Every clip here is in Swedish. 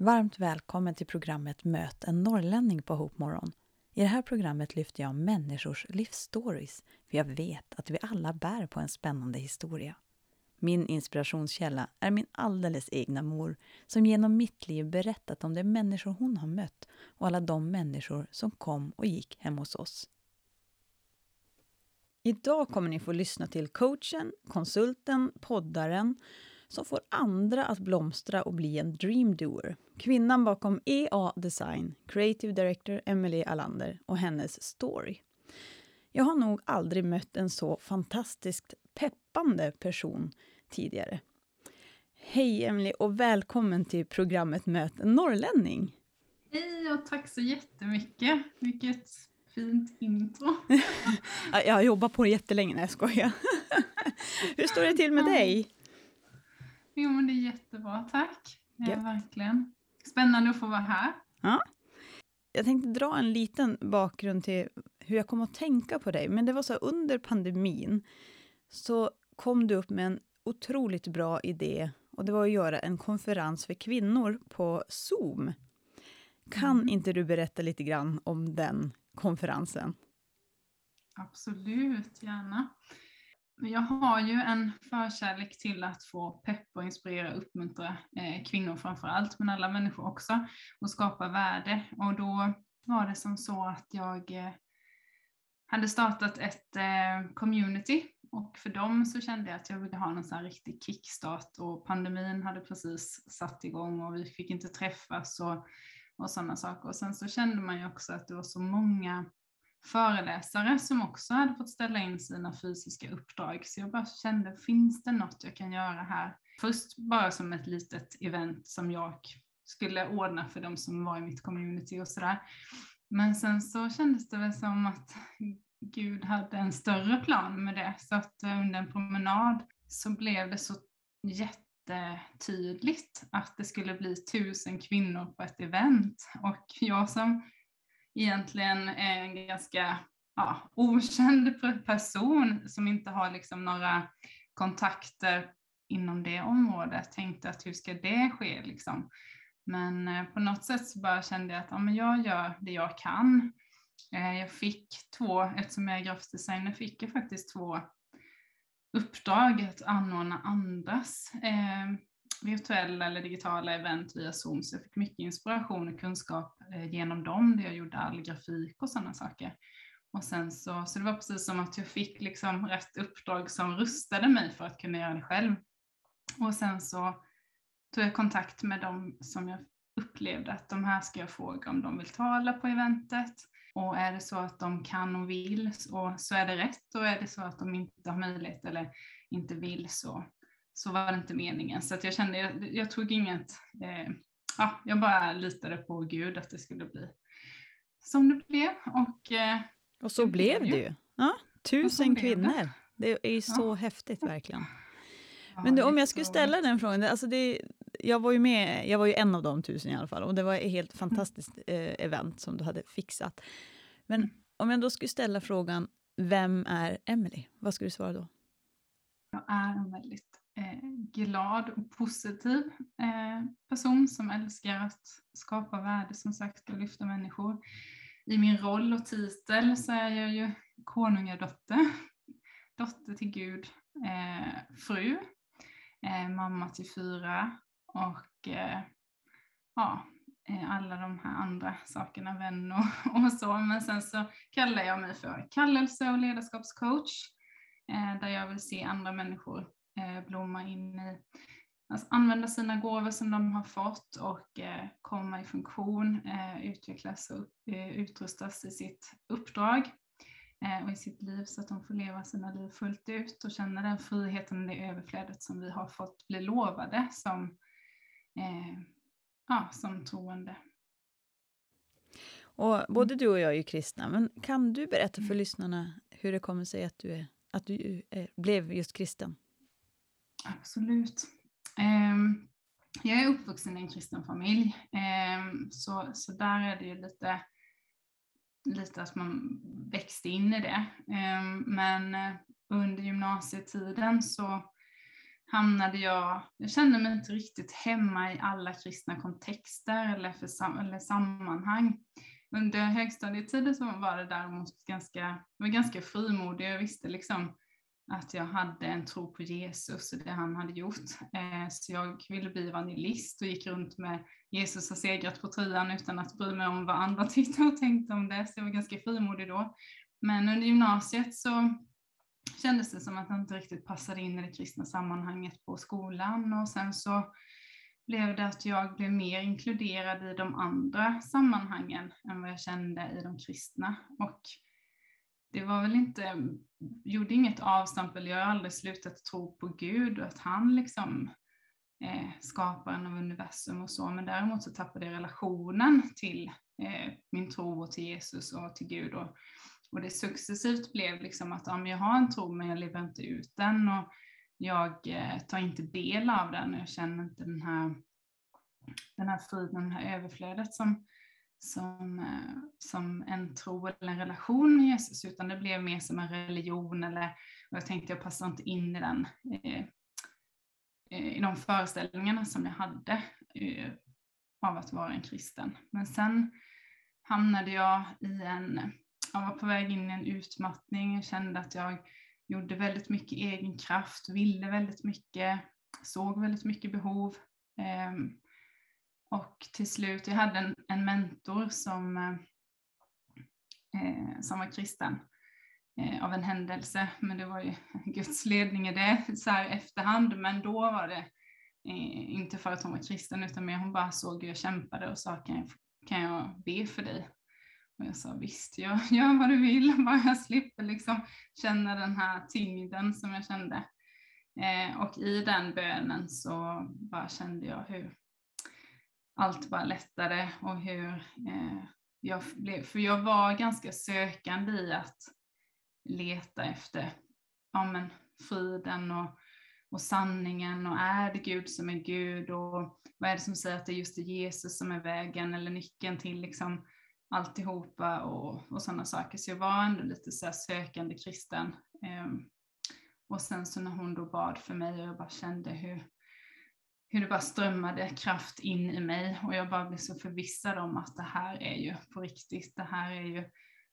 Varmt välkommen till programmet Möt en norrlänning på Hopmorgon. I det här programmet lyfter jag människors livsstories, för jag vet att vi alla bär på en spännande historia. Min inspirationskälla är min alldeles egna mor som genom mitt liv berättat om de människor hon har mött och alla de människor som kom och gick hem hos oss. Idag kommer ni få lyssna till coachen, konsulten, poddaren som får andra att blomstra och bli en dreamdoer. Kvinnan bakom EA Design, Creative Director Emily Alander och hennes story. Jag har nog aldrig mött en så fantastiskt peppande person tidigare. Hej Emily och välkommen till programmet Möt en norrlänning. Hej och tack så jättemycket. Vilket fint intro. jag har jobbat på det jättelänge, när jag skojar. Hur står det till med dig? Jo, men det är jättebra, tack. Ja, verkligen. Spännande att få vara här. Ja. Jag tänkte dra en liten bakgrund till hur jag kom att tänka på dig. Men det var så under pandemin så kom du upp med en otroligt bra idé och det var att göra en konferens för kvinnor på Zoom. Kan mm. inte du berätta lite grann om den konferensen? Absolut, gärna. Jag har ju en förkärlek till att få peppa, inspirera och uppmuntra eh, kvinnor framför allt, men alla människor också, och skapa värde. Och då var det som så att jag eh, hade startat ett eh, community och för dem så kände jag att jag ville ha någon sån här riktig kickstart och pandemin hade precis satt igång och vi fick inte träffas och, och sådana saker. Och sen så kände man ju också att det var så många föreläsare som också hade fått ställa in sina fysiska uppdrag. Så jag bara kände, finns det något jag kan göra här? Först bara som ett litet event som jag skulle ordna för de som var i mitt community och sådär. Men sen så kändes det väl som att Gud hade en större plan med det. Så att eh, under en promenad så blev det så jättetydligt att det skulle bli tusen kvinnor på ett event. Och jag som egentligen är en ganska ja, okänd person som inte har liksom några kontakter inom det området tänkte att hur ska det ske liksom. Men eh, på något sätt så bara kände jag att ja, men jag gör det jag kan. Eh, jag fick två, eftersom jag är grafisk designer, fick jag faktiskt två uppdrag att anordna andras eh, virtuella eller digitala event via Zoom, så jag fick mycket inspiration och kunskap eh, genom dem, där jag gjorde all grafik och sådana saker. Och sen så, så det var precis som att jag fick liksom rätt uppdrag som rustade mig för att kunna göra det själv. Och sen så tog jag kontakt med dem som jag upplevde att de här ska jag fråga om de vill tala på eventet. Och är det så att de kan och vill och så är det rätt och är det så att de inte har möjlighet eller inte vill så, så var det inte meningen. Så att jag kände, jag, jag tog inget, eh, ja, jag bara litade på Gud att det skulle bli som det blev. Och, eh, och så blev det ju. Ja, tusen kvinnor. Det. är ju så ja. häftigt verkligen. Men du, om jag skulle ställa den frågan, alltså det, jag var ju med, jag var ju en av de tusen i alla fall, och det var ett helt fantastiskt eh, event som du hade fixat. Men mm. om jag då skulle ställa frågan, vem är Emily? Vad skulle du svara då? Jag är en väldigt Eh, glad och positiv eh, person som älskar att skapa värde, som sagt, och lyfta människor. I min roll och titel så är jag ju konungadotter, dotter till Gud, eh, fru, mamma till fyra och ja, alla de här andra sakerna, vän och, och, så. Men sen så kallar jag mig för kallelse och ledarskapscoach, där jag vill se andra människor blomma in i, alltså använda sina gåvor som de har fått och eh, komma i funktion, eh, utvecklas och utrustas i sitt uppdrag och i sitt liv så att de får leva sina liv fullt ut och känna den friheten och det överflödet som vi har fått bli lovade som, eh, ja, som troende. Och både du och jag är ju kristna, men kan du berätta för mm. lyssnarna hur det kommer sig att du, är, att du är, blev just kristen? Absolut. Ehm, jag är uppvuxen i en kristen familj, ehm, så, så där är det ju lite lite att man växte in i det. Ehm, men eh, under gymnasietiden så hamnade jag, jag kände mig inte riktigt hemma i alla kristna kontexter eller, för, eller sammanhang. Under högstadietiden så var det däremot ganska, jag var ganska frimodig. Jag visste liksom att jag hade en tro på Jesus och det han hade gjort. Eh, så jag ville bli evangelist och gick runt med Jesus har segrat på tröjan utan att bry mig om vad andra tyckte och tänkte om det. Så jag var ganska frimodig då. Men under gymnasiet så kändes det som att jag inte riktigt passade in i det kristna sammanhanget på skolan och sen så blev det att jag blev mer inkluderad i de andra sammanhangen än vad jag kände i de kristna. Och det var väl inte, gjorde inget avstamp, eller jag har aldrig slutat tro på Gud och att han liksom eh, skaparen av universum och så, men däremot så tappade jag relationen till eh, min tro och till Jesus och till Gud. Och, och det successivt blev liksom att ja, jag har en tro men jag lever inte ut den och jag eh, tar inte del av den och jag känner inte den här, den här friden, det här överflödet som, som, eh, som en tro eller en relation med Jesus, utan det blev mer som en religion eller och jag tänkte jag passar inte in i den, eh, eh, i de föreställningarna som jag hade eh, av att vara en kristen. Men sen hamnade jag i en, jag var på väg in i en utmattning, jag kände att jag gjorde väldigt mycket egen kraft, ville väldigt mycket, såg väldigt mycket behov. Eh, och till slut, jag hade en, en mentor som, eh, eh, som var kristen eh, av en händelse, men det var ju Guds ledning i det så här efterhand, men då var det eh, inte för att hon var kristen utan mer hon bara såg hur jag kämpade och sa kan jag, kan jag be för dig? Och jag sa visst, jag gör vad du vill, bara jag slipper liksom känna den här tyngden som jag kände. Eh, och i den bönen så bara kände jag hur allt bara lättade och hur eh, jag blev, för jag var ganska sökande i att leta efter ja, men, friden och, och sanningen och är det Gud som är Gud och vad är det som säger att det är just Jesus som är vägen eller nyckeln till liksom alltihopa och, och sådana saker. Så jag var ändå lite så sökande kristen. Eh, och sen så när hon då bad för mig och jag bara kände hur, hur det bara strömmade kraft in i mig och jag bara blev så förvissad om att det här är ju på riktigt. Det här är ju,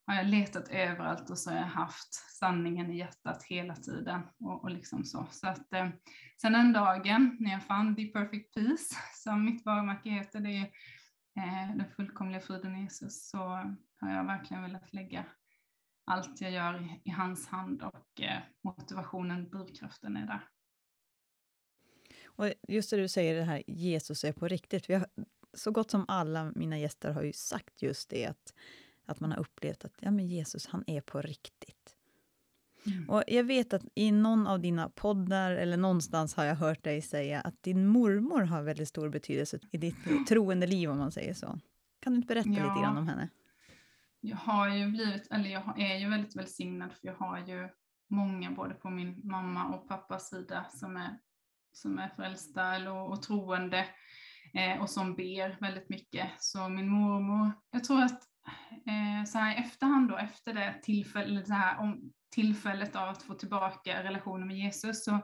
har jag letat överallt och så har jag haft sanningen i hjärtat hela tiden och, och liksom så. Så att eh, sen den dagen när jag fann The Perfect Peace, som mitt varumärke heter, det är eh, den fullkomliga friden i Jesus, så har jag verkligen velat lägga allt jag gör i, i hans hand och eh, motivationen, drivkraften är där. Och just det du säger, det här Jesus är på riktigt. Vi har, så gott som alla mina gäster har ju sagt just det, att, att man har upplevt att ja, men Jesus, han är på riktigt. Mm. Och Jag vet att i någon av dina poddar, eller någonstans har jag hört dig säga att din mormor har väldigt stor betydelse i ditt troende liv, om man säger så. Kan du inte berätta ja. lite grann om henne? Jag har ju blivit, eller jag är ju väldigt välsignad, för jag har ju många, både på min mamma och pappas sida, som är som är frälsta och, och troende eh, och som ber väldigt mycket. Så min mormor, jag tror att eh, så här i efterhand då, efter det tillfället, så här, om tillfället av att få tillbaka relationen med Jesus, så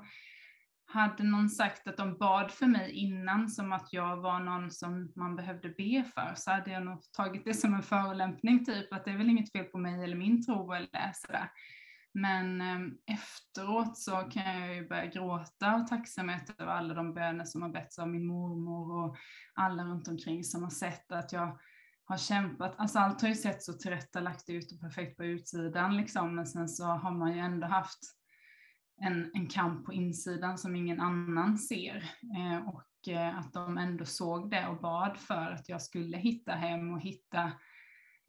hade någon sagt att de bad för mig innan som att jag var någon som man behövde be för, så hade jag nog tagit det som en förolämpning, typ att det är väl inget fel på mig eller min tro eller sådär. Men ehm, efteråt så kan jag ju börja gråta av tacksamhet över alla de böner som har betts av min mormor och alla runt omkring som har sett att jag har kämpat. Alltså allt har ju sett så tillrättalagt ut och perfekt på utsidan liksom, men sen så har man ju ändå haft en, en kamp på insidan som ingen annan ser. Eh, och eh, att de ändå såg det och bad för att jag skulle hitta hem och hitta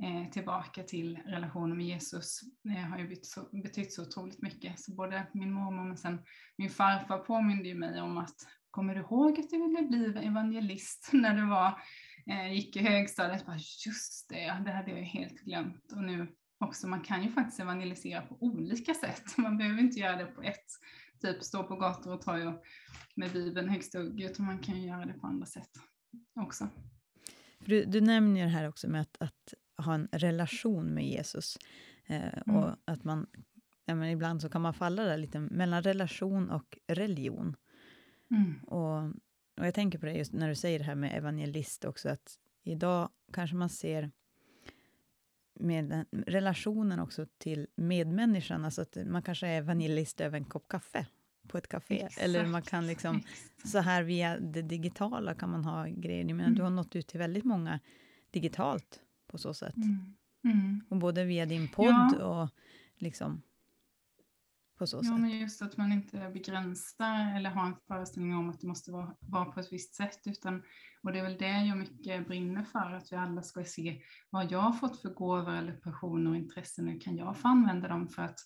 Eh, tillbaka till relationen med Jesus eh, har ju betytt så, otroligt mycket. Så både min mormor men sen min farfar påminde ju mig om att kommer du ihåg att du ville bli evangelist när du var, eh, gick i högstadiet? Bara, just det, det hade jag ju helt glömt. Och nu också, man kan ju faktiskt evangelisera på olika sätt. Man behöver inte göra det på ett, typ stå på gator och torg med Bibeln högst upp, utan man kan ju göra det på andra sätt också. Du, du nämner här också med att, att ha en relation med Jesus. Eh, mm. Och att man, ja, men ibland så kan man falla där lite mellan relation och religion. Mm. Och, och jag tänker på det just när du säger det här med evangelist också, att idag kanske man ser med den, relationen också till medmänniskan, alltså att man kanske är evangelist över en kopp kaffe på ett café. Exakt. Eller man kan liksom, Exakt. så här via det digitala kan man ha grejer. Jag menar, Mm. du har nått ut till väldigt många digitalt på så sätt. Mm. Mm. Och både via din podd Ja. och liksom på så Ja, sätt. men just att man inte begränsar eller har en föreställning om att det måste vara, vara på ett visst sätt. Utan, och det är väl det jag mycket brinner för, att vi alla ska se vad jag har fått för gåvor eller passioner och intressen. Hur kan jag få använda dem för att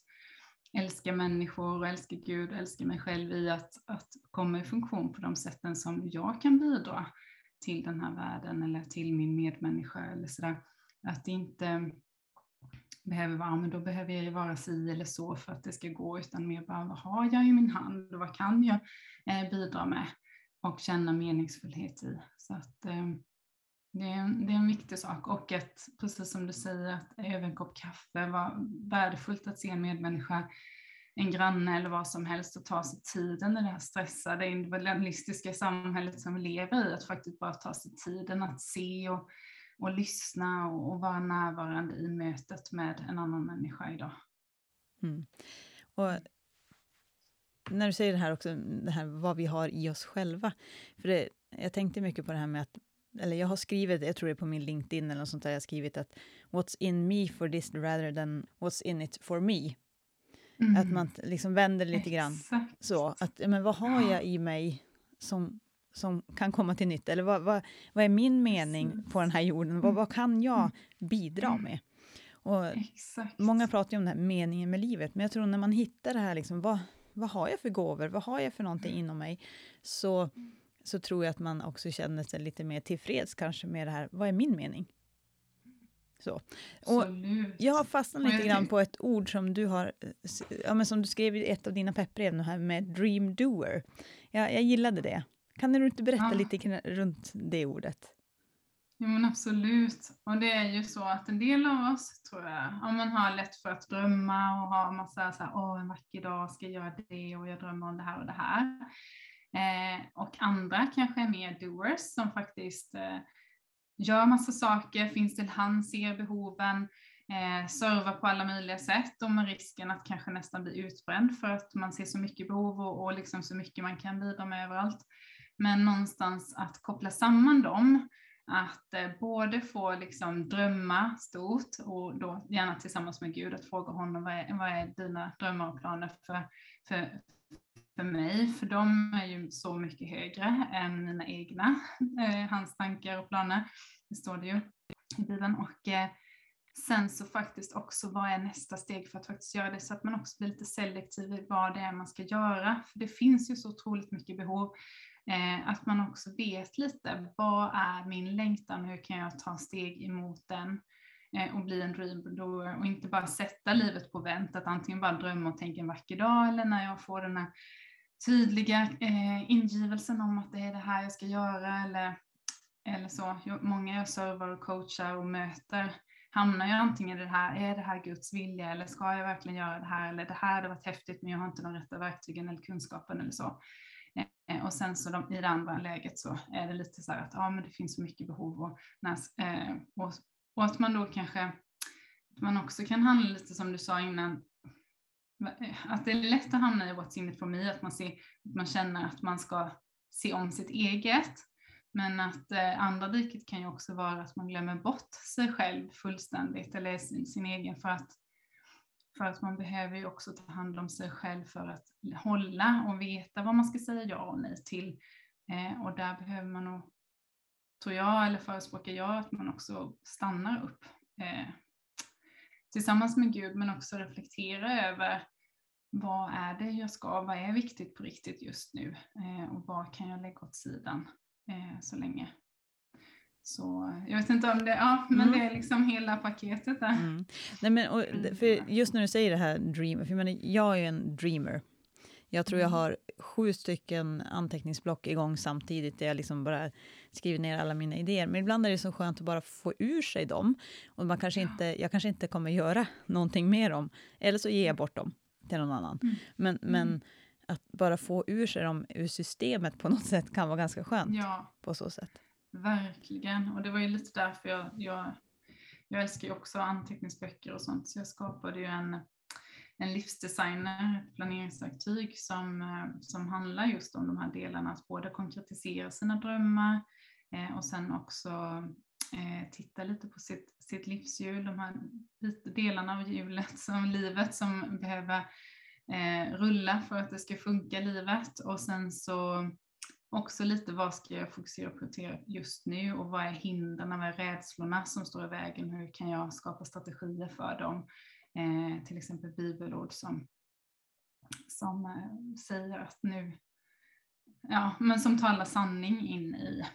älska människor och älska Gud och älska mig själv i att, att komma i funktion på de sätten som jag kan bidra till den här världen eller till min medmänniska eller sådär. Att det inte behöver vara, men då behöver jag ju vara si eller så för att det ska gå, utan mer bara vad har jag i min hand och vad kan jag eh, bidra med och känna meningsfullhet i. Så att eh, det, är en, det är en viktig sak och att precis som du säger att över en kopp kaffe var värdefullt att se en medmänniska en granne eller vad som helst och ta sig tiden i det här stressade individualistiska samhället som vi lever i, att faktiskt bara ta sig tiden att se och, och lyssna och, och vara närvarande i mötet med en annan människa idag. Mm. Och när du säger det här också, det här vad vi har i oss själva. För det, jag tänkte mycket på det här med att, eller jag har skrivit, jag tror det är på min LinkedIn eller något sånt där, jag har skrivit att what's in me for this rather than what's in it for me. Att man liksom vänder lite grann Exakt. så, att men vad har jag i mig som, som kan komma till nytta? Eller vad, vad, vad är min mening på den här jorden? Vad, vad kan jag bidra Mm. med? Och Exakt. Många pratar ju om den här meningen med livet, men jag tror när man hittar det här, liksom, vad, vad har jag för gåvor, vad har jag för någonting inom mig, så, så tror jag att man också känner sig lite mer tillfreds kanske med det här, vad är min mening? Så. Och Absolut. jag har fastnat lite grann på ett ord som du har, ja, men som du skrev i ett av dina peppbrev, nu här med dream doer. Jag, jag gillade det. Kan du inte berätta Ja. lite runt det ordet? Jo men absolut. Och det är ju så att en del av oss tror jag, om man har lätt för att drömma och ha massa så här, åh en vacker dag ska jag göra det och jag drömmer om det här och det här. Eh, och andra kanske är mer doers som faktiskt eh, gör massa saker, finns till hand, ser behoven, eh, servar på alla möjliga sätt och med risken att kanske nästan bli utbränd för att man ser så mycket behov och, och liksom så mycket man kan bidra med överallt. Men någonstans att koppla samman dem att eh, både få liksom drömma stort och då gärna tillsammans med Gud, att fråga honom vad är, vad är dina drömmar och planer för, för, för mig, för de är ju så mycket högre än mina egna, eh, hans tankar och planer, det står det ju i Bibeln. Och eh, sen så faktiskt också, vad är nästa steg för att faktiskt göra det, så att man också blir lite selektiv i vad det är man ska göra, för det finns ju så otroligt mycket behov. Eh, att man också vet lite, vad är min längtan och hur kan jag ta steg emot den eh, och bli en dream och inte bara sätta livet på vänt, att antingen bara drömma och tänka en vacker dag eller när jag får den här tydliga eh, ingivelsen om att det är det här jag ska göra eller, eller så. Jag, många jag servar och coachar och möter hamnar ju antingen i det här, är det här Guds vilja eller ska jag verkligen göra det här eller det här hade varit häftigt men jag har inte de rätta verktygen eller kunskapen eller så. Eh, Och sen så de, i det andra läget så är det lite så här att ja, men det finns så mycket behov och, när, eh, och, och att man då kanske att man också kan handla lite som du sa innan, eh, att det är lätt att hamna i what's in it for me, att man, ser, att man känner att man ska se om sitt eget. Men att eh, andra diket kan ju också vara att man glömmer bort sig själv fullständigt eller sin, sin egen för att för att man behöver ju också ta hand om sig själv för att hålla och veta vad man ska säga ja och nej till. Eh, och där behöver man nog, tror jag, eller förespråkar jag, att man också stannar upp eh, tillsammans med Gud, men också reflektera över vad är det jag ska, vad är viktigt på riktigt just nu eh, och vad kan jag lägga åt sidan eh, så länge. Så jag vet inte om det, ja men Mm. det är liksom hela paketet där. Mm. Nej, men, och, Mm. för just när du säger det här dream, för jag, menar, jag är ju en dreamer. Jag tror jag Mm. har sju stycken anteckningsblock igång samtidigt, där jag liksom bara skriver ner alla mina idéer. Men ibland är det så skönt att bara få ur sig dem. Och man kanske inte, jag kanske inte kommer göra någonting med dem, eller så ger jag bort dem till någon annan. Mm. Men, men att bara få ur sig dem ur systemet på något sätt kan vara ganska skönt Ja, på så sätt verkligen. Och det var ju lite därför jag, jag, jag älskar ju också anteckningsböcker och sånt, så jag skapade ju en, en livsdesigner, ett planeringsverktyg som, eh, som handlar just om de här delarna, att både konkretisera sina drömmar eh, och sen också eh, titta lite på sitt, sitt livshjul, de här delarna av hjulet som livet som behöver eh, rulla för att det ska funka livet. Och sen så också lite vad ska jag fokusera och prioritera just nu och vad är hindren, vad är rädslorna som står i vägen, hur kan jag skapa strategier för dem? Eh, till exempel bibelord som, som eh, säger att nu, ja men som talar sanning in i,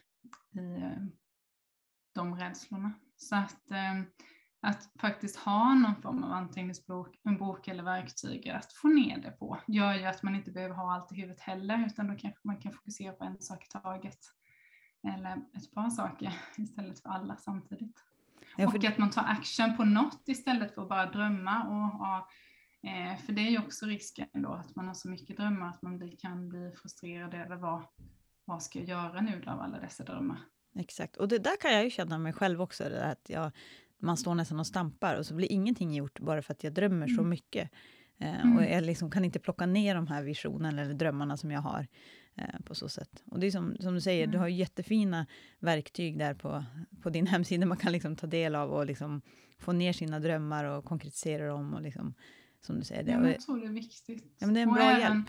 i eh, de rädslorna. Så att, eh, att faktiskt ha någon form av anteckningsbok en bok eller verktyg att få ner det på gör ju att man inte behöver ha allt i huvudet heller utan då kanske man kan fokusera på en sak i taget. Eller ett par saker istället för alla samtidigt. Ja, för och att man tar action på något istället för att bara drömma. Och ha, eh, för det är ju också risken då att man har så mycket drömmar att man kan bli frustrerad över vad, vad ska jag göra nu då av alla dessa drömmar. Exakt. Och det där kan jag ju känna mig själv också. Att jag, man står nästan och stampar och så blir ingenting gjort bara för att jag drömmer så Mm. mycket. Eh, Mm. Och jag liksom kan inte plocka ner de här visionerna eller drömmarna som jag har eh, på så sätt. Och det är som, som du säger, du Mm. har ju jättefina verktyg där på, på din hemsida man kan liksom ta del av och liksom få ner sina drömmar och konkretisera dem och liksom, som du säger. Det. Jag tror det är viktigt. Ja, men det är en Och bra även, hjälp.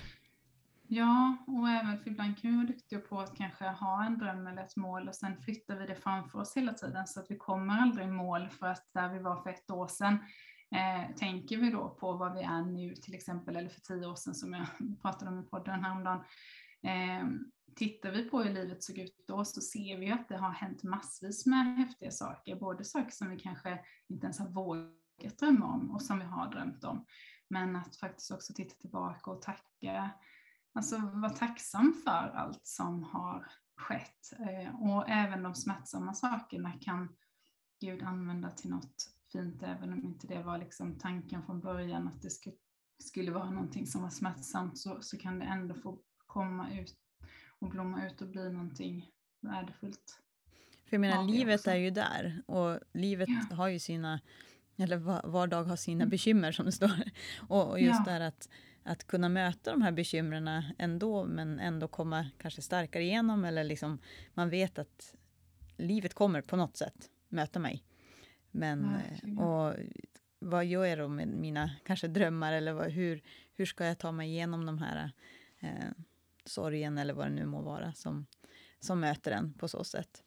Ja, och även för ibland kan vi vara duktiga på att kanske ha en dröm eller ett mål och sen flyttar vi det framför oss hela tiden så att vi kommer aldrig i mål för att där vi var för ett år sedan eh, tänker vi då på vad vi är nu till exempel eller för tio år sedan som jag pratade om i podden häromdagen. Eh, tittar vi på hur livet såg ut då så ser vi att det har hänt massvis med häftiga saker, både saker som vi kanske inte ens har vågat drömma om och som vi har drömt om. Men att faktiskt också titta tillbaka och tacka Alltså vara tacksam för allt som har skett. Eh, och även de smärtsamma sakerna kan Gud använda till något fint, även om inte det var liksom tanken från början att det skulle, skulle vara någonting som var smärtsamt, så, så kan det ändå få komma ut och blomma ut och bli någonting värdefullt. För jag menar, Ja, livet också. är ju där och livet Ja. har ju sina, eller var, var dag har sina Mm. bekymmer som det står. Och, och just Ja. det här att, att kunna möta de här bekymren ändå, men ändå komma kanske starkare igenom eller liksom man vet att livet kommer på något sätt möta mig. Men, eh, Verkligen. och vad gör jag då med mina kanske drömmar eller vad, hur, hur ska jag ta mig igenom de här eh, sorgen eller vad det nu må vara som, som möter en på så sätt.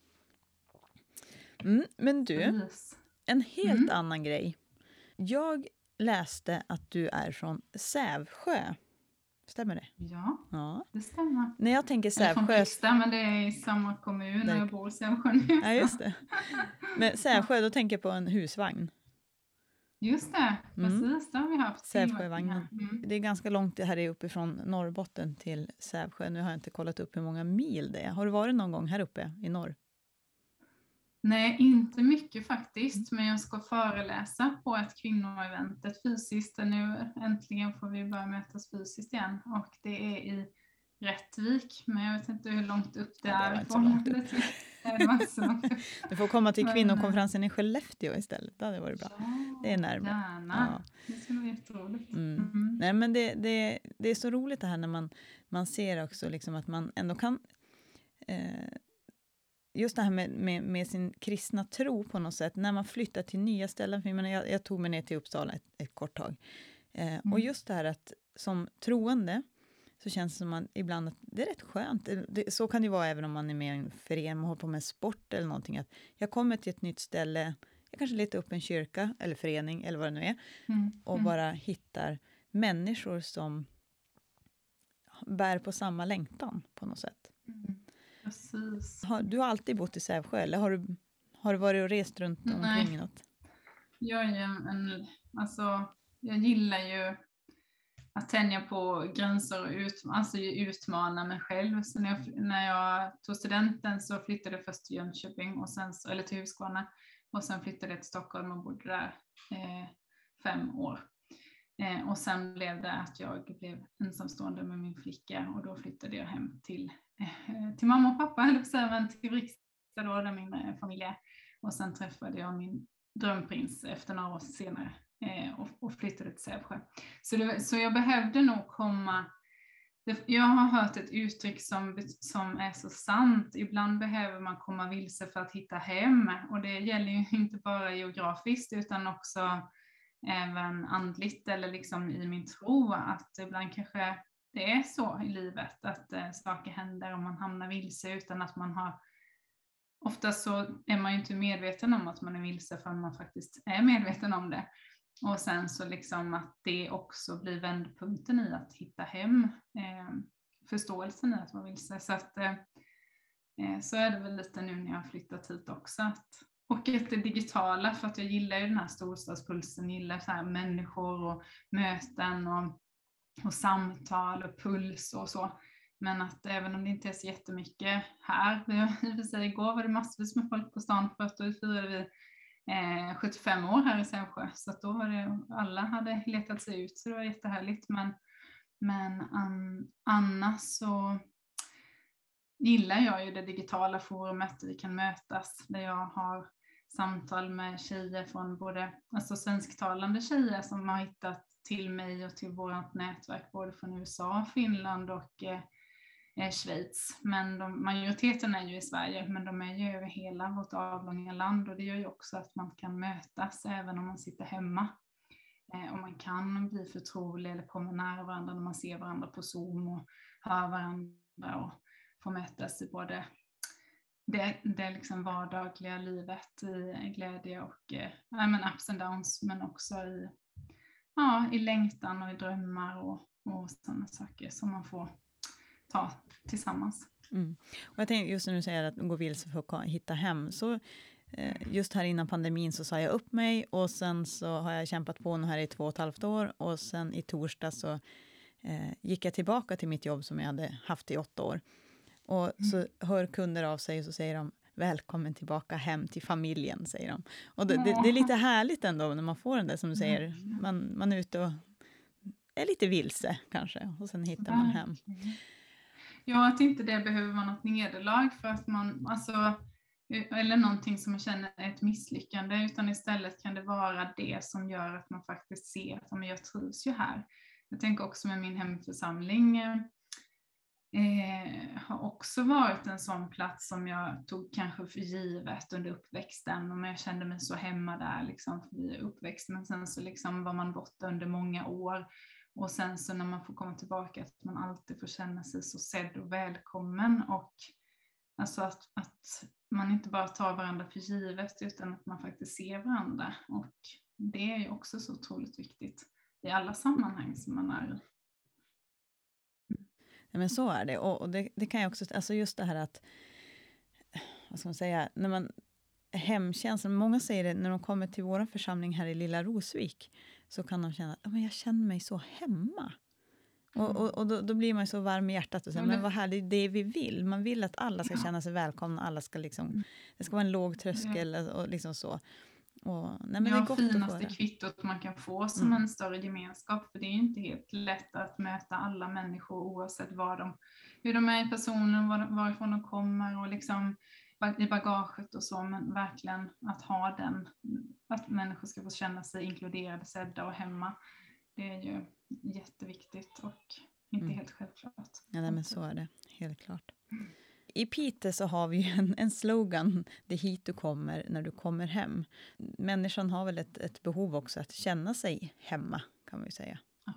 Mm, men du, en helt Mm. annan grej. Jag läste att du är från Sävsjö. Stämmer det? Ja, Ja. det stämmer. När jag tänker Jag är från Sävsjö... Frista, men det är i samma kommun Där- jag bor i Sävsjö nu. Ja, just det. Men Sävsjö, då tänker jag på en husvagn. Just det, Mm. precis. Det har vi haft. Sävsjövagnen. Mm. Det är ganska långt här är uppifrån Norrbotten till Sävsjö. Nu har jag inte kollat upp hur många mil det är. Har du varit någon gång här uppe i norr? Nej, inte mycket faktiskt, men jag ska föreläsa på ett kvinnoevent, ett fysiskt. Nu äntligen får vi börja mötas fysiskt igen och det är i Rättvik, men jag vet inte hur långt upp det Ja, det är. var långt Det. Du får komma till kvinnokonferensen i Skellefteå istället. Det hade varit bra. Ja, Det är närmare. Gärna. Det skulle vara jätteroligt. Mm. Mm. Nej, men det, det, det är så roligt det här när man, man ser också liksom att man ändå kan... Eh, just det här med, med, med sin kristna tro på något sätt, när man flyttar till nya ställen. För jag, menar, jag, jag tog mig ner till Uppsala ett, ett kort tag. Eh, Och Mm. just det här att som troende så känns det som man ibland att det är rätt skönt. Det, så kan det vara även om man är med i en förening, man håller på med sport eller någonting. Att jag kommer till ett nytt ställe, jag kanske letar upp en kyrka eller förening eller vad det nu är Mm. och Mm. bara hittar människor som bär på samma längtan på något sätt. Mm. Precis. Har, du har alltid bott i Sävsjö eller har du, har du varit och rest runt Nej. omkring i något? Jag är ju en, alltså, jag gillar ju att tänja på gränser och ut, alltså utmana mig själv. Så när jag, när jag tog studenten så flyttade jag först till Jönköping, och sen, eller till Huskvarna, och sen flyttade jag till Stockholm och bodde där eh, fem år. Eh, och sen blev det att jag blev ensamstående med min flicka och då flyttade jag hem till, Eh, till mamma och pappa, eller men till Vrigstad då, där min eh, familj är. Och sen träffade jag min drömprins efter några år senare eh, och, och, flyttade till Sävsjö. Så, det, så jag behövde nog komma jag har hört ett uttryck som, som är så sant. Ibland behöver man komma vilse för att hitta hem. Och det gäller ju inte bara geografiskt utan också även andligt eller liksom i min tro. Att ibland kanske det är så i livet att eh, saker händer och man hamnar vilse utan att man har Oftast så är man ju inte medveten om att man är vilse förrän man faktiskt är medveten om det. Och sen så liksom att det också blir vändpunkten i att hitta hem, eh, förståelsen i att vara vilse. Så, att, eh, eh så är det väl lite nu när jag har flyttat hit också. Att, och att det digitala, för att jag gillar ju den här storstadspulsen, gillar så här människor och möten och, och samtal och puls och så. Men att även om det inte är så jättemycket här, i och för sig igår var det massvis med folk på stan för att då firade vi eh, 75 år här i Sävsjö. Så att då var det, alla hade letat sig ut så det var jättehärligt. Men, men an, annars så gillar jag ju det digitala forumet där vi kan mötas, där jag har samtal med tjejer från både, alltså svensktalande tjejer som har hittat till mig och till vårt nätverk både från USA, Finland och eh, eh, Schweiz. Men de, majoriteten är ju i Sverige, men de är ju över hela vårt avlånga land och det gör ju också att man kan mötas även om man sitter hemma. Eh, och man kan bli förtrolig eller komma nära varandra när man ser varandra på Zoom och hör varandra och få mötas i både det, det liksom vardagliga livet i glädje och eh, men ups and downs men också i, ja, i längtan och i drömmar och, och sådana saker som man får ta tillsammans. Mm. Och jag tänker just när du säger att gå vilse för att hitta hem, så eh, just här innan pandemin så sa jag upp mig och sen så har jag kämpat på nu här i två och ett halvt år och sen i torsdag så eh, gick jag tillbaka till mitt jobb som jag hade haft i åtta år. Och mm. så hör kunder av sig och så säger de välkommen tillbaka hem till familjen, säger de. Och det, det, det är lite härligt ändå när man får den där som du säger, man, man är ute och är lite vilse kanske och sen hittar man hem. Ja, att inte det behöver vara något nederlag för att man, alltså, eller någonting som man känner är ett misslyckande, utan istället kan det vara det som gör att man faktiskt ser att men jag trivs ju här. Jag tänker också med min hemförsamling, eh, har också varit en sån plats som jag tog kanske för givet under uppväxten, och jag kände mig så hemma där liksom, för uppväxt, men sen så liksom var man borta under många år. Och sen så när man får komma tillbaka att man alltid får känna sig så sedd och välkommen. Och alltså att, att man inte bara tar varandra för givet utan att man faktiskt ser varandra. Och det är ju också så otroligt viktigt i alla sammanhang som man är i. Ja, men så är det och, och det, det, kan jag också, alltså just det här att, vad ska man säga, när man hemkänslan, många säger det när de kommer till vår församling här i Lilla Rosvik, så kan de känna att jag känner mig så hemma. Mm. Och, och, och då, då, blir man så varm i hjärtat och säger, men vad härligt, det är det vi vill. Man vill att alla ska ja. känna sig välkomna, alla ska liksom, mm. det ska vara en låg tröskel ja. och liksom så. Och, nej, men ja, det är finaste kvittot man kan få som mm. en större gemenskap, för det är inte helt lätt att möta alla människor oavsett vad de, hur de är i personen, var, varifrån de kommer och liksom i bagaget och så, men verkligen att ha den, att människor ska få känna sig inkluderade, sedda och hemma. Det är ju jätteviktigt och inte mm. helt självklart. Ja, nej, men så är det, helt klart. I Piteå så har vi en, en slogan, det är hit du kommer när du kommer hem. Människan har väl ett, ett behov också att känna sig hemma, kan man ju säga. Ja,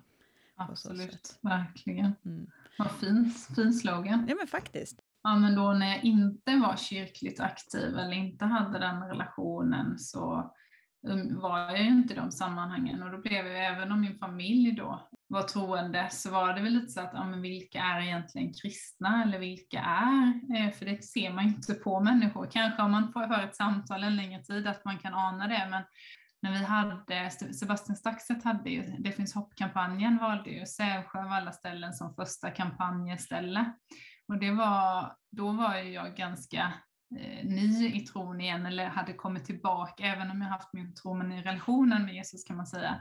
absolut, verkligen. Mm. Vad fin, fin slogan. Ja, men faktiskt ja, men då när jag inte var kyrkligt aktiv eller inte hade den relationen så um, var jag ju inte i de sammanhangen och då blev jag, även om min familj då var troende, så var det väl lite så att, ja men vilka är egentligen kristna eller vilka är, eh, för det ser man ju inte på människor. Kanske om man får höra ett samtal en längre tid att man kan ana det, men när vi hade, Sebastian Staxet hade ju, Det finns hopp-kampanjen valde ju Sävsjö av alla ställen som första kampanjeställe. Och det var, då var jag ganska eh, ny i tron igen, eller hade kommit tillbaka, även om jag haft min tro, men i relationen med Jesus kan man säga.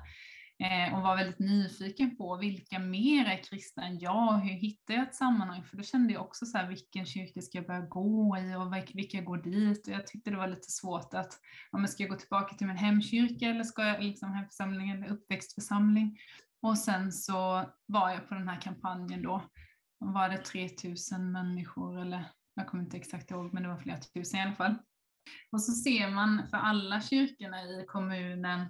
Eh, och var väldigt nyfiken på vilka mer är kristna än jag? Hur hittar jag ett sammanhang? För då kände jag också så här, vilken kyrka ska jag börja gå i och vilka går dit? Och jag tyckte det var lite svårt att, ja, ska jag gå tillbaka till min hemkyrka eller ska jag liksom hemförsamling eller uppväxtförsamling? Och sen så var jag på den här kampanjen då. Var det 3000 människor eller jag kommer inte exakt ihåg men det var flera tusen i alla fall. Och så ser man för alla kyrkorna i kommunen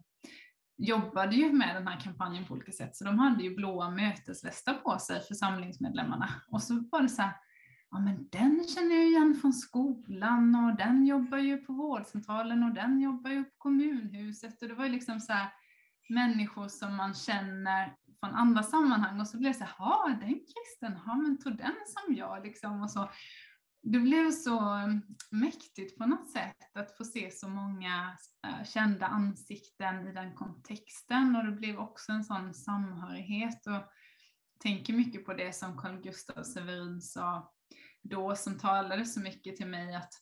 jobbade ju med den här kampanjen på olika sätt, så de hade ju blåa mötesvästar på sig, församlingsmedlemmarna. Och så var det så här, ja men den känner jag igen från skolan och den jobbar ju på vårdcentralen och den jobbar ju på kommunhuset. Och det var ju liksom så här, människor som man känner från andra sammanhang och så blev det så här, ja den kristen, ja men tog den som jag liksom och så det blev så mm, mäktigt på något sätt att få se så många eh, kända ansikten i den kontexten och det blev också en sån samhörighet och tänker mycket på det som Carl Gustaf Severin sa då som talade så mycket till mig att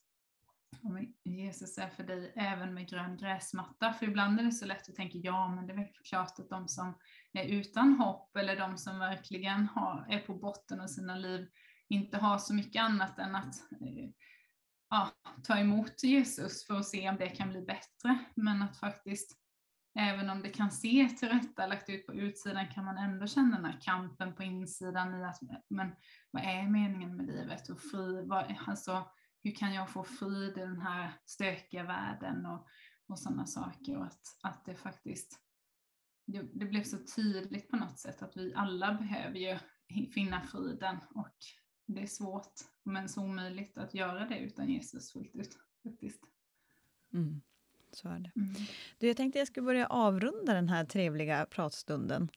Jesus är för dig även med grön gräsmatta. För ibland är det så lätt att tänka, ja men det är väl klart att de som är utan hopp eller de som verkligen har, är på botten av sina liv inte har så mycket annat än att eh, ja, ta emot Jesus för att se om det kan bli bättre. Men att faktiskt, även om det kan se tillrättalagt ut på utsidan, kan man ändå känna den här kampen på insidan i att, men vad är meningen med livet och fri, vad, alltså, hur kan jag få frid i den här stökiga världen och, och sådana saker och att, att det faktiskt det, det, blev så tydligt på något sätt att vi alla behöver ju finna friden och det är svårt, men så omöjligt att göra det utan Jesus fullt ut. Faktiskt. Mm, så är det. Mm. Du, jag tänkte jag skulle börja avrunda den här trevliga pratstunden.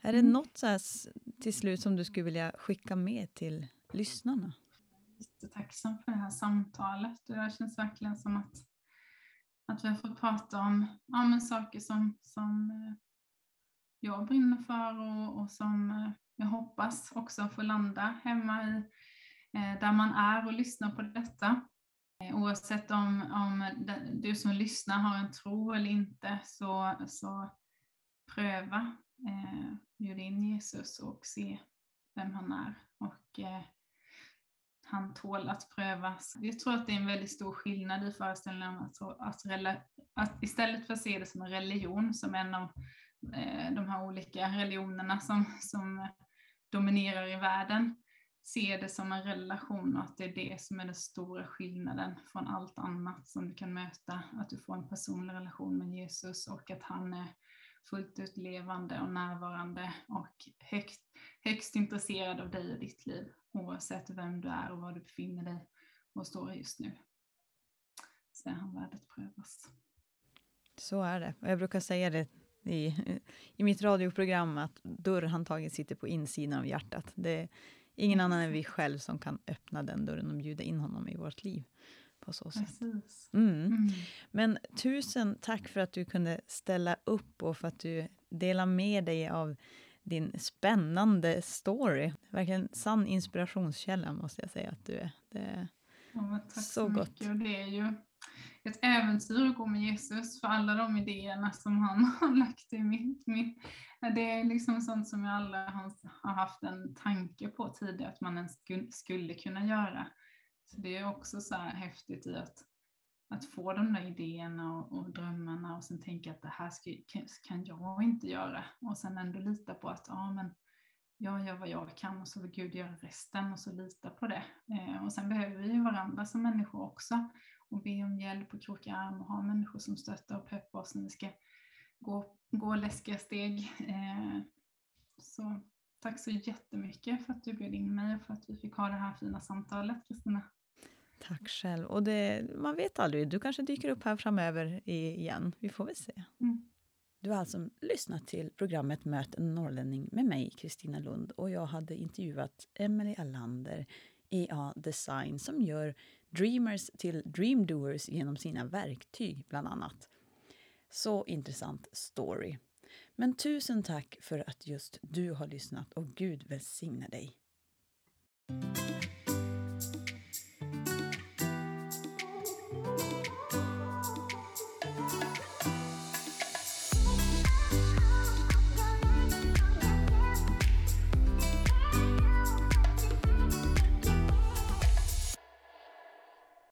Är det mm. något så här till slut som du skulle vilja skicka med till lyssnarna? Jättetacksam för det här samtalet. Det känns verkligen som att, att vi har fått prata om ja, men saker som, som eh, jag brinner för och, och som eh, jag hoppas också få landa hemma i, eh, där man är och lyssna på detta. Eh, oavsett om, om du som lyssnar har en tro eller inte så, så pröva eh, bjud in Jesus och se vem han är. Och eh, han tål att prövas. Jag tror att det är en väldigt stor skillnad i föreställningen att, att, att istället för att se det som en religion, som en av Eh, de här olika religionerna som, som dominerar i världen ser det som en relation och att det är det som är den stora skillnaden från allt annat som du kan möta. Att du får en personlig relation med Jesus och att han är fullt ut levande och närvarande och högst, högst intresserad av dig och ditt liv oavsett vem du är och var du befinner dig och står just nu. Så är han värd att prövas. Så är det. Jag brukar säga det i, i mitt radioprogram att dörrhandtaget sitter på insidan av hjärtat. Det är ingen annan än vi själv som kan öppna den dörren och bjuda in honom i vårt liv. På så sätt. Mm. Mm. Men tusen tack för att du kunde ställa upp och för att du delar med dig av din spännande story. Verkligen sann inspirationskälla måste jag säga att du är. Det är ja, tack så, så gott. Mycket. Det är ju ett äventyr att gå med Jesus för alla de idéerna som han har lagt i mitt, mitt. Det är liksom sånt som jag aldrig har haft en tanke på tidigare att man ens skulle kunna göra. Så det är också så här häftigt i att, att få de där idéerna och, och drömmarna och sen tänka att det här ska, kan jag inte göra och sen ändå lita på att ja, men jag gör vad jag kan och så vill Gud göra resten och så lita på det. Eh, och sen behöver vi ju varandra som människor också och be om hjälp och kroka arm och ha människor som stöttar och peppar oss när vi ska gå, gå läskiga steg. Eh, så tack så jättemycket för att du bjöd in mig och för att vi fick ha det här fina samtalet, Kristina. Tack själv. Och det, man vet aldrig, du kanske dyker upp här framöver igen. Vi får väl se. Mm. Du har alltså lyssnat till programmet Möt en norrlänning med mig, Kristina Lund. Och jag hade intervjuat Emelie Allander, EA Design, som gör dreamers till dreamdoers genom sina verktyg, bland annat. Så intressant story. Men tusen tack för att just du har lyssnat och Gud välsigne dig.